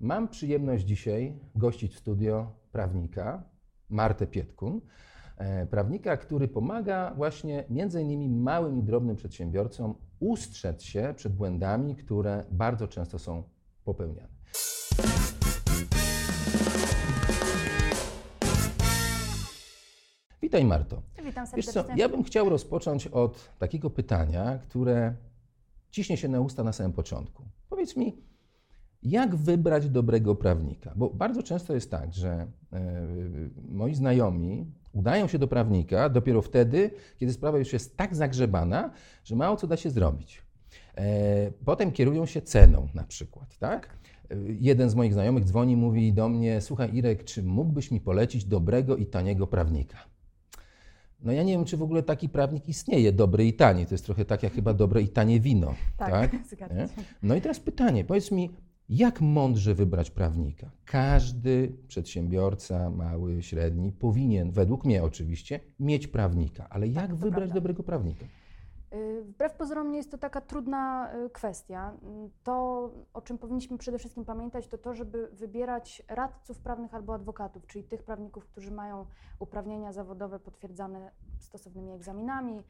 Mam przyjemność dzisiaj gościć w studio prawnika Martę Pietkun. e, Prawnika, który pomaga właśnie między innymi małym i drobnym przedsiębiorcom ustrzec się przed błędami, które bardzo często są popełniane. Witaj Marto. Witam Wiesz serdecznie. co, ja bym chciał rozpocząć od takiego pytania, które ciśnie się na usta na samym początku. Powiedz mi, jak wybrać dobrego prawnika? Bo bardzo często jest tak, że e, moi znajomi udają się do prawnika dopiero wtedy, kiedy sprawa już jest tak zagrzebana, że mało co da się zrobić. E, potem kierują się ceną na przykład, tak? E, Jeden z moich znajomych dzwoni i mówi do mnie, słuchaj Irek, czy mógłbyś mi polecić dobrego i taniego prawnika? No ja nie wiem, czy w ogóle taki prawnik istnieje, dobry i tani. To jest trochę tak jak chyba dobre i tanie wino. Tak, tak? No i teraz pytanie, powiedz mi, jak mądrze wybrać prawnika? Każdy przedsiębiorca, mały, średni, powinien, według mnie oczywiście, mieć prawnika. Ale jak to wybrać prawda. dobrego prawnika? Y, Wbrew pozorom nie jest to taka trudna y, kwestia. Y, To, o czym powinniśmy przede wszystkim pamiętać, to to, żeby wybierać radców prawnych albo adwokatów, czyli tych prawników, którzy mają uprawnienia zawodowe potwierdzane stosownymi egzaminami,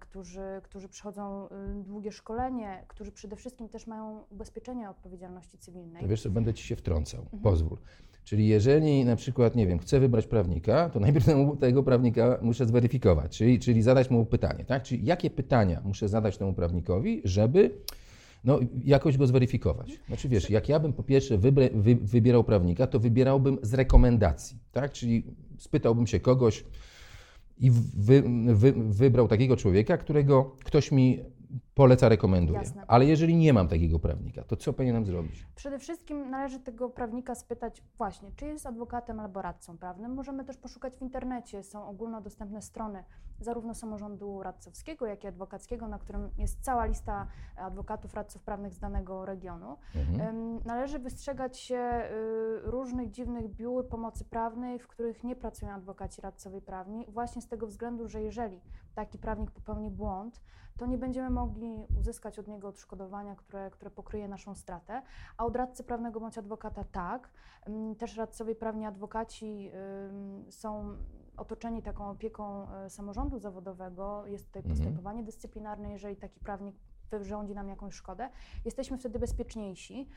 którzy, którzy przechodzą długie szkolenie, którzy przede wszystkim też mają ubezpieczenie odpowiedzialności cywilnej. To wiesz co, będę ci się wtrącał, Mhm. pozwól. Czyli jeżeli na przykład, nie wiem, chcę wybrać prawnika, to najpierw tego prawnika muszę zweryfikować, czyli, czyli zadać mu pytanie, tak? Czyli jakie pytania muszę zadać temu prawnikowi, żeby no, jakoś go zweryfikować. Znaczy wiesz, jak ja bym po pierwsze wybre, wy, wybierał prawnika, to wybierałbym z rekomendacji, tak? Czyli spytałbym się kogoś i wy, wy, wybrał takiego człowieka, którego ktoś mi poleca, rekomenduje. Jasne. Ale jeżeli nie mam takiego prawnika, to co powinienem zrobić? Przede wszystkim należy tego prawnika spytać właśnie, czy jest adwokatem albo radcą prawnym. Możemy też poszukać w internecie, są ogólnodostępne strony zarówno samorządu radcowskiego, jak i adwokackiego, na którym jest cała lista adwokatów, radców prawnych z danego regionu. Mhm. Należy wystrzegać się y, różnych dziwnych biur pomocy prawnej, w których nie pracują adwokaci radcowie prawni, właśnie z tego względu, że jeżeli taki prawnik popełni błąd, to nie będziemy mogli uzyskać od niego odszkodowania, które, które pokryje naszą stratę, a od radcy prawnego bądź adwokata tak. Ym, Też radcowie prawni adwokaci są otoczeni taką opieką y, samorządu zawodowego. Jest tutaj Mhm. postępowanie dyscyplinarne, jeżeli taki prawnik wyrządzi nam jakąś szkodę. Jesteśmy wtedy bezpieczniejsi.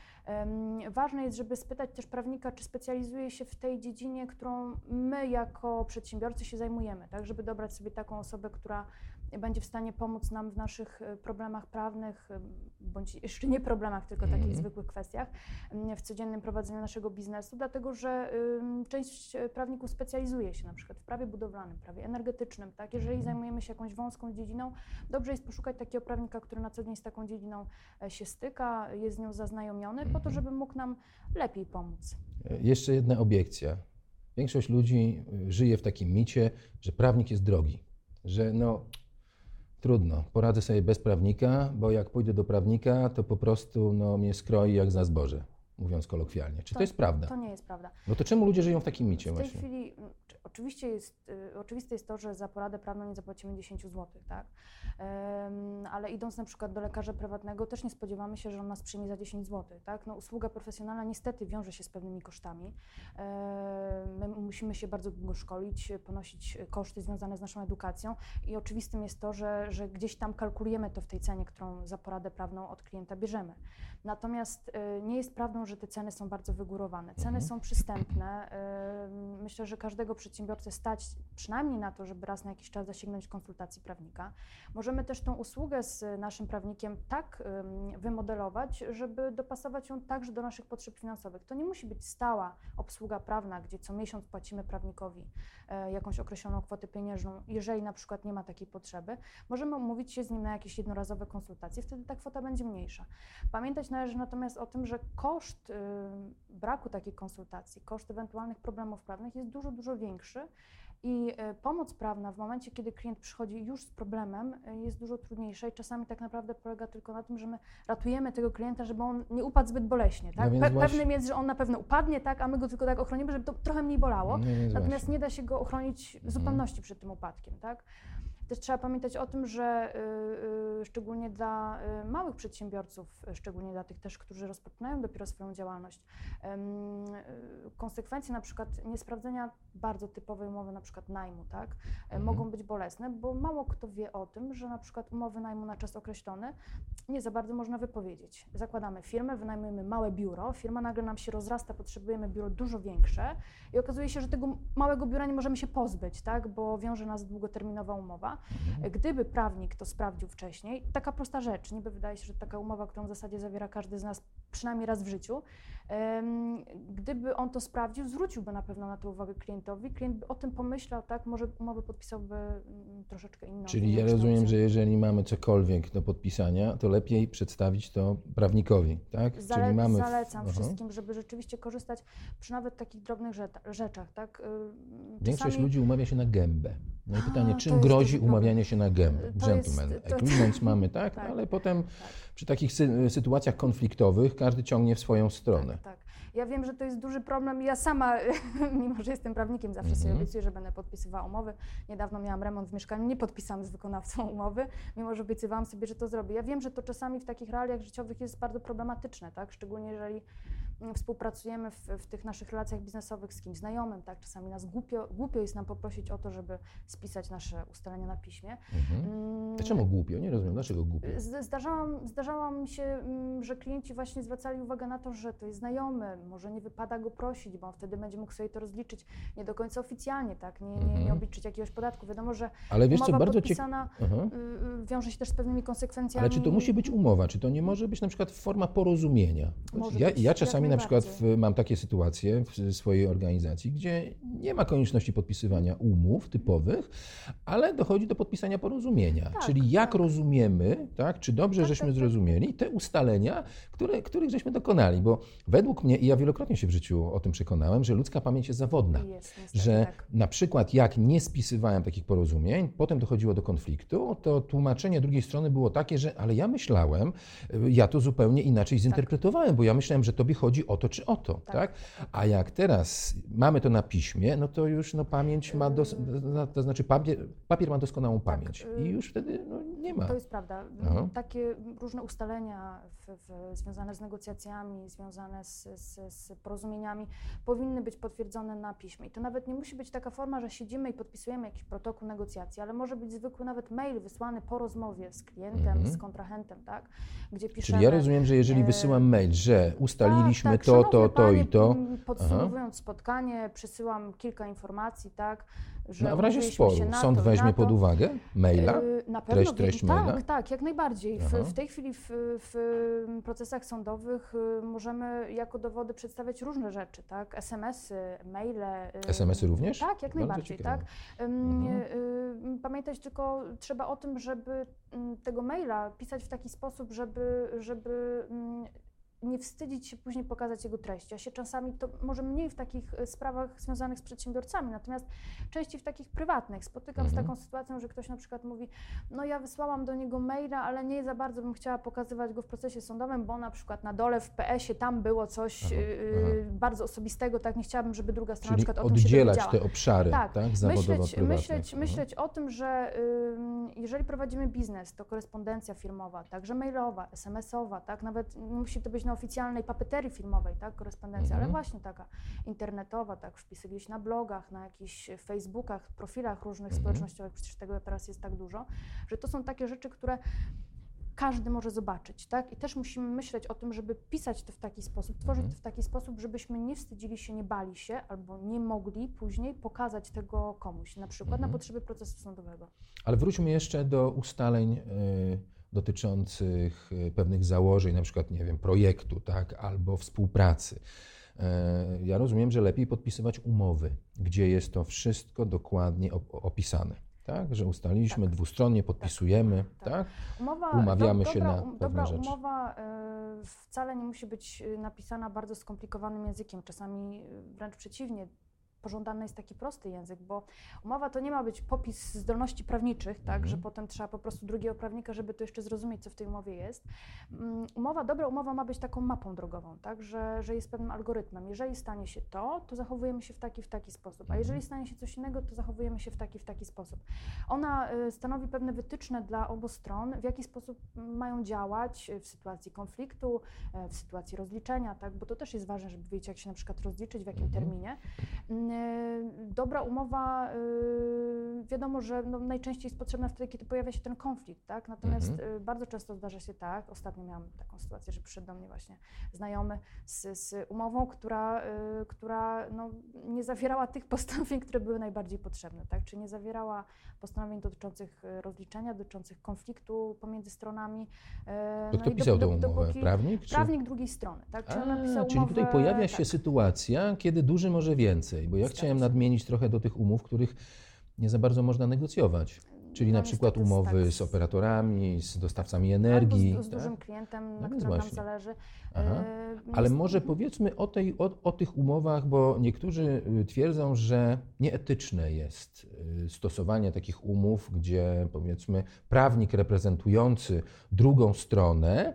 Ważne jest, żeby spytać też prawnika, czy specjalizuje się w tej dziedzinie, którą my jako przedsiębiorcy się zajmujemy, tak, żeby dobrać sobie taką osobę, która będzie w stanie pomóc nam w naszych e, problemach prawnych, e, bądź jeszcze nie problemach, tylko takich Mhm. zwykłych kwestiach m, w codziennym prowadzeniu naszego biznesu, dlatego że część e, prawników specjalizuje się na przykład w prawie budowlanym, prawie energetycznym, tak? Jeżeli zajmujemy się jakąś wąską dziedziną, dobrze jest poszukać takiego prawnika, który na co dzień z taką dziedziną się styka, jest z nią zaznajomiony, po to, żeby mógł nam lepiej pomóc. Jeszcze jedna obiekcja. Większość ludzi y, żyje w takim micie, że prawnik jest drogi, że no trudno, poradzę sobie bez prawnika, bo jak pójdę do prawnika, to po prostu no, mnie skroi jak za zboże, mówiąc kolokwialnie. Czy to, jest prawda? To nie jest prawda. No to czemu ludzie żyją w takim micie W tej właśnie? chwili m, czy- oczywiście jest, y, oczywiste jest to, że za poradę prawną nie zapłacimy 10 zł, tak? Ale idąc na przykład do lekarza prywatnego, też nie spodziewamy się, że on nas przyjmie za 10 zł, tak? No, usługa profesjonalna niestety wiąże się z pewnymi kosztami. My musimy się bardzo długo szkolić, ponosić koszty związane z naszą edukacją i oczywistym jest to, że, że gdzieś tam kalkulujemy to w tej cenie, którą za poradę prawną od klienta bierzemy. Natomiast y, nie jest prawdą, że te ceny są bardzo wygórowane. Ceny Mhm. są przystępne. Myślę, że każdego przedsiębiorcę stać przynajmniej na to, żeby raz na jakiś czas zasięgnąć konsultacji prawnika. Możemy też tą usługę z naszym prawnikiem tak ym, wymodelować, żeby dopasować ją także do naszych potrzeb finansowych. To nie musi być stała obsługa prawna, gdzie co miesiąc płacimy prawnikowi e, jakąś określoną kwotę pieniężną, jeżeli na przykład nie ma takiej potrzeby. Możemy umówić się z nim na jakieś jednorazowe konsultacje, wtedy ta kwota będzie mniejsza. Pamiętać należy natomiast o tym, że koszt braku takiej konsultacji, koszt ewentualnych problemów prawnych jest dużo, dużo większy i y, pomoc prawna w momencie, kiedy klient przychodzi już z problemem, y, jest dużo trudniejsza i czasami tak naprawdę polega tylko na tym, że my ratujemy tego klienta, żeby on nie upadł zbyt boleśnie. Tak? No Pe- właśnie- Pewnym jest, że on na pewno upadnie, tak? a my go tylko tak ochronimy, żeby to trochę mniej bolało. No Natomiast właśnie. nie da się go ochronić w Mhm. zupełności przed tym upadkiem, tak? Też trzeba pamiętać o tym, że y, y, szczególnie dla y, małych przedsiębiorców, szczególnie dla tych też, którzy rozpoczynają dopiero swoją działalność, konsekwencje na przykład niesprawdzenia bardzo typowej umowy, na przykład najmu, tak, e, Mhm. mogą być bolesne, bo mało kto wie o tym, że na przykład umowy najmu na czas określony nie za bardzo można wypowiedzieć. Zakładamy firmę, wynajmujemy małe biuro, firma nagle nam się rozrasta, potrzebujemy biuro dużo większe i okazuje się, że tego małego biura nie możemy się pozbyć, tak, bo wiąże nas długoterminowa umowa. Mhm. Gdyby prawnik to sprawdził wcześniej, taka prosta rzecz, niby wydaje się, że taka umowa, którą w zasadzie zawiera każdy z nas przynajmniej raz w życiu, gdyby on to sprawdził, zwróciłby na pewno na to uwagę klientowi, klient by o tym pomyślał, tak, może umowę podpisałby mm, troszeczkę inną. Czyli ja rozumiem, że jeżeli mamy cokolwiek do podpisania, to lepiej przedstawić to prawnikowi, tak? Zale- Czyli mamy. Zalecam wszystkim, żeby rzeczywiście korzystać przy nawet takich drobnych rzeczach, tak? Większość czasami- ludzi umawia się na gębę. No i A, pytanie, to czym grozi umawianie się na gębę? To jest- Gentleman to- agreements mamy, tak? Tak. Ale potem przy takich sy- sytuacjach konfliktowych każdy ciągnie w swoją stronę. Tak, tak. Ja wiem, że to jest duży problem. Ja sama, mimo że jestem prawnikiem, zawsze sobie Mhm. obiecuję, że będę podpisywała umowy. Niedawno miałam remont w mieszkaniu, nie podpisałam z wykonawcą umowy, mimo że obiecywałam sobie, że to zrobię. Ja wiem, że to czasami w takich realiach życiowych jest bardzo problematyczne, tak? Szczególnie jeżeli mm, współpracujemy w, w tych naszych relacjach biznesowych z kimś znajomym, tak? Czasami nas głupio, głupio jest nam poprosić o to, żeby spisać nasze ustalenia na piśmie. Mhm. Mm, Dlaczego głupio? Nie rozumiem, dlaczego głupio? Z- Zdarzałam, zdarzała mi się, mm, że klienci właśnie zwracali uwagę na to, że to jest znajomy, może nie wypada go prosić, bo on wtedy będzie mógł sobie to rozliczyć nie do końca oficjalnie, tak? Nie, nie, nie Mhm. obliczyć jakiegoś podatku. Wiadomo, że Ale wiesz co, umowa bardzo podpisana y, y, wiąże się też z pewnymi konsekwencjami. Ale czy to musi być umowa? Czy to nie może być na przykład forma porozumienia? Ja, ja czasami na przykład w, mam takie sytuacje w swojej organizacji, gdzie nie ma konieczności podpisywania umów typowych, ale dochodzi do podpisania porozumienia. Tak, Czyli jak tak. rozumiemy, tak, czy dobrze Tak, żeśmy tak, tak. zrozumieli te ustalenia, które, których żeśmy dokonali. Bo według mnie, i ja wielokrotnie się w życiu o tym przekonałem, że ludzka pamięć jest zawodna. Jest, niestety, że tak. na przykład jak nie spisywałem takich porozumień, potem dochodziło do konfliktu, to tłumaczenie drugiej strony było takie, że ale ja myślałem, y, ja to zupełnie inaczej zinterpretowałem, bo ja myślałem, że tobie chodzi o to czy o to, tak? Tak. A jak teraz mamy to na piśmie, no to już no, pamięć ma, dos- to znaczy papier, papier ma doskonałą pamięć y, i już wtedy no, nie ma. To jest prawda. Aha. Takie różne ustalenia w, w, związane z negocjacjami, związane z, z, z porozumieniami powinny być potwierdzone na piśmie. I to nawet nie musi być taka forma, że siedzimy i podpisujemy jakiś protokół negocjacji, ale może być zwykły nawet mail wysłany po rozmowie z klientem, Mhm. z kontrahentem, tak? Gdzie piszemy... Czyli ja rozumiem, że jeżeli e, wysyłam mail, że ustaliliśmy tak, tak. to, to, to i to, Podsumowując spotkanie, przesyłam kilka informacji, tak? Że no, w razie sporu sąd to weźmie pod uwagę maila? Y, Na pewno Treść, treść tak, maila? tak, jak najbardziej. W, Aha. w tej chwili w, w procesach sądowych y, możemy jako dowody przedstawiać różne rzeczy, tak? SMS-y, maile. y, SMS-y również? Tak, jak Bardzo najbardziej, ciekawe. tak. Ym, Mhm. y, y, Pamiętać tylko trzeba o tym, żeby mm, tego maila pisać w taki sposób, żeby, żeby mm, nie wstydzić się później pokazać jego treść. Ja się czasami, to może mniej w takich e, sprawach związanych z przedsiębiorcami, natomiast częściej w takich prywatnych spotykam Mhm. z taką sytuacją, że ktoś na przykład mówi, no ja wysłałam do niego maila, ale nie za bardzo bym chciała pokazywać go w procesie sądowym, bo na przykład na dole w PS-ie tam było coś Aha, y, y, bardzo osobistego, tak nie chciałabym, żeby druga strona na Czyli przykład o tym się dowiedziała. te obszary, tak, Tak, zawodowo myśleć, myśleć, Mhm. myśleć o tym, że jeżeli prowadzimy biznes, to korespondencja firmowa, także mailowa, SMS-owa, tak, nawet musi to być na oficjalnej papeterii firmowej, tak, korespondencja, ale Mhm. właśnie taka internetowa, tak, wpisy gdzieś na blogach, na jakichś Facebookach, profilach różnych Mhm. społecznościowych, przecież tego teraz jest tak dużo, że to są takie rzeczy, które każdy może zobaczyć, tak? I też musimy myśleć o tym, żeby pisać to w taki sposób, tworzyć Mhm. to w taki sposób, żebyśmy nie wstydzili się, nie bali się albo nie mogli później pokazać tego komuś, na przykład na Mhm. potrzeby procesu sądowego. Ale wróćmy jeszcze do ustaleń y, dotyczących y, pewnych założeń, na przykład, nie wiem, projektu, tak, albo współpracy. Y, Ja rozumiem, że lepiej podpisywać umowy, gdzie jest to wszystko dokładnie op- opisane. Tak, że ustaliliśmy Tak. dwustronnie, podpisujemy, tak. tak? Umowa, Umawiamy do, się dobra, na um- pewne Dobra rzeczy. umowa y, wcale nie musi być napisana bardzo skomplikowanym językiem, czasami wręcz przeciwnie. Pożądany jest taki prosty język, bo umowa to nie ma być popis zdolności prawniczych, tak, Mhm. że potem trzeba po prostu drugiego prawnika, żeby to jeszcze zrozumieć, co w tej umowie jest. Mm, Umowa, dobra umowa ma być taką mapą drogową, tak, że, że jest pewnym algorytmem. Jeżeli stanie się to, to zachowujemy się w taki, w taki sposób, a Mhm. jeżeli stanie się coś innego, to zachowujemy się w taki, w taki sposób. Ona y, stanowi pewne wytyczne dla obu stron, w jaki sposób mm, mają działać y, w sytuacji konfliktu, e, w sytuacji rozliczenia, tak? bo to też jest ważne, żeby wiedzieć, jak się na przykład rozliczyć, w jakim Mhm. terminie. Y, Dobra umowa, y, wiadomo, że no, najczęściej jest potrzebna wtedy, kiedy pojawia się ten konflikt, tak? natomiast Mhm. y, bardzo często zdarza się tak, ostatnio miałam taką sytuację, że przyszedł do mnie właśnie znajomy z, z umową, która, która no, nie zawierała tych postanowień, które były najbardziej potrzebne, tak? czy nie zawierała postanowień dotyczących rozliczenia, dotyczących konfliktu pomiędzy stronami. To no kto i pisał do- do- umowę? Prawnik? Czy... Prawnik drugiej strony, tak? Czy A, czyli tutaj umowę- pojawia się tak. sytuacja, kiedy duży może więcej, bo ja Zgadza chciałem nadmienić trochę do tych umów, których nie za bardzo można negocjować. Czyli No na przykład niestety umowy tak, z operatorami, z dostawcami energii. Albo z, z tak? dużym klientem, No na którym nam zależy. Aha. E, Ale może powiedzmy o, tej, o, o tych umowach, bo niektórzy y, twierdzą, że nieetyczne jest y, stosowanie takich umów, gdzie powiedzmy prawnik reprezentujący drugą stronę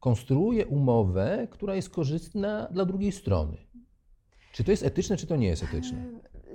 konstruuje umowę, która jest korzystna dla drugiej strony. Czy to jest etyczne, czy to nie jest etyczne?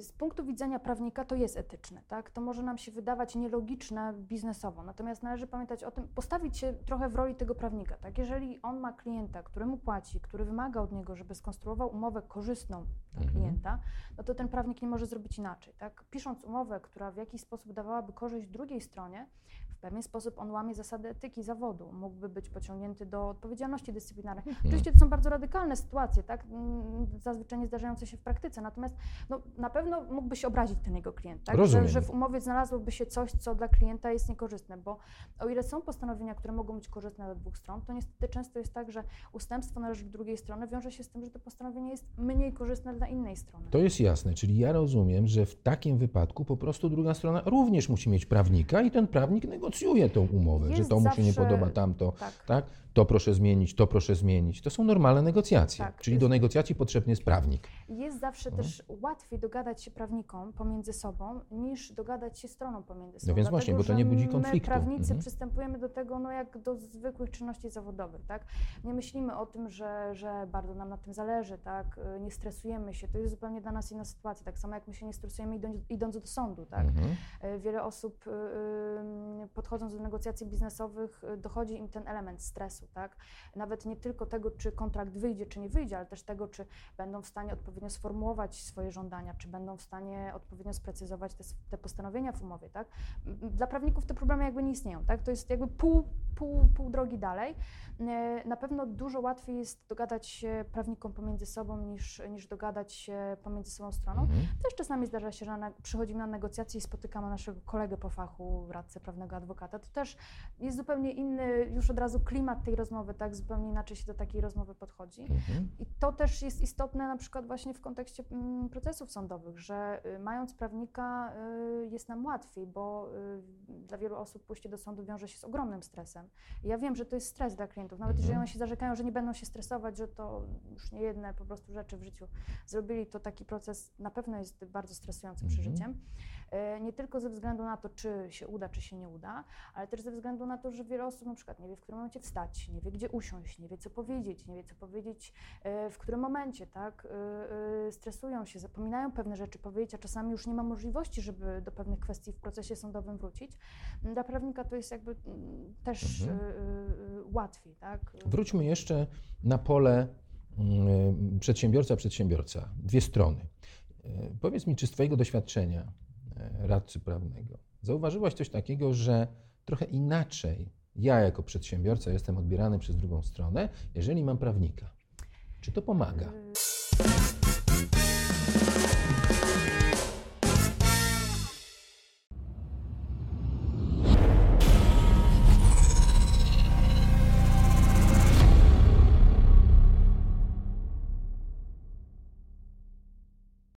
Z punktu widzenia prawnika to jest etyczne, tak? To może nam się wydawać nielogiczne biznesowo, natomiast należy pamiętać o tym, postawić się trochę w roli tego prawnika, tak? Jeżeli on ma klienta, który mu płaci, który wymaga od niego, żeby skonstruował umowę korzystną dla Mhm. klienta, no to ten prawnik nie może zrobić inaczej, tak? Pisząc umowę, która w jakiś sposób dawałaby korzyść drugiej stronie, w pewien sposób on łamie zasady etyki zawodu, mógłby być pociągnięty do odpowiedzialności dyscyplinarnej. Mhm. Oczywiście to są bardzo radykalne sytuacje, tak? Mm, Zazwyczaj nie zdarzające się w praktyce, natomiast no, na pewno mógłby się obrazić ten jego klient, tak? Że, Rozumiem. że w umowie znalazłoby się coś, co dla klienta jest niekorzystne, bo o ile są postanowienia, które mogą być korzystne dla dwóch stron, to niestety często jest tak, że ustępstwo na rzecz drugiej strony wiąże się z tym, że to postanowienie jest mniej korzystne dla innej strony. To jest jasne, czyli ja rozumiem, że w takim wypadku po prostu druga strona również musi mieć prawnika i ten prawnik negocjuje tą umowę, że Jest to mu się nie podoba, tamto, Tak. tak? To proszę zmienić, to proszę zmienić. To są normalne negocjacje, Tak, czyli jest- do negocjacji potrzebny jest prawnik. Jest zawsze Mhm. też łatwiej dogadać się prawnikom pomiędzy sobą, niż dogadać się stronom pomiędzy sobą. No więc właśnie, bo to nie budzi My, konfliktu. prawnicy, Mhm. przystępujemy do tego no, jak do zwykłych czynności zawodowych. Tak? Nie myślimy o tym, że, że bardzo nam na tym zależy, tak? Nie stresujemy się. To jest zupełnie dla nas inna sytuacja. Tak samo jak my się nie stresujemy idąc, idąc do sądu. Tak? Mhm. E, Wiele osób y, y, podchodząc do negocjacji biznesowych y, dochodzi im ten element stresu, tak? Nawet nie tylko tego, czy kontrakt wyjdzie, czy nie wyjdzie, ale też tego, czy będą w stanie odpowiednio sformułować swoje żądania, czy będą w stanie odpowiednio sprecyzować te, te postanowienia w umowie, tak? Dla prawników te problemy jakby nie istnieją, tak? To jest jakby pół, pół, pół drogi dalej. E, Na pewno dużo łatwiej jest dogadać się prawnikom pomiędzy sobą niż, niż dogadać się pomiędzy sobą stroną. Mhm. Też czasami zdarza się, że na, przychodzimy na negocjacje i spotykamy naszego kolegę po fachu, radcę prawnego adwokata. To też jest zupełnie inny już od razu klimat tej rozmowy, tak? Zupełnie inaczej się do takiej rozmowy podchodzi. Mhm. I to też jest istotne na przykład właśnie w kontekście mm, procesów sądowych, że y, mając prawnika y, jest nam łatwiej, bo y, dla wielu osób pójście do sądu wiąże się z ogromnym stresem. I ja wiem, że to jest stres dla klientów, nawet Mhm. jeżeli oni się zarzekają, że nie będą się stresować, że to już nie jedne po prostu rzeczy w życiu zrobili, to taki proces na pewno jest bardzo stresującym Mhm. przeżyciem. E, Nie tylko ze względu na to, czy się uda, czy się nie uda, ale też ze względu na to, że wiele osób na przykład nie wie, w którym momencie wstać, nie wie, gdzie usiąść, nie wie, co powiedzieć, nie wie, co powiedzieć, e, w którym momencie, tak? E, Stresują się, zapominają pewne rzeczy powiedzieć, a czasami już nie ma możliwości, żeby do pewnych kwestii w procesie sądowym wrócić. Dla prawnika to jest jakby mm, też Mhm. łatwiej, tak? Wróćmy jeszcze na pole mm, przedsiębiorca-przedsiębiorca. Dwie strony. Powiedz mi, czy z Twojego doświadczenia radcy prawnego zauważyłaś coś takiego, że trochę inaczej ja jako przedsiębiorca jestem odbierany przez drugą stronę, jeżeli mam prawnika? Czy to pomaga? E,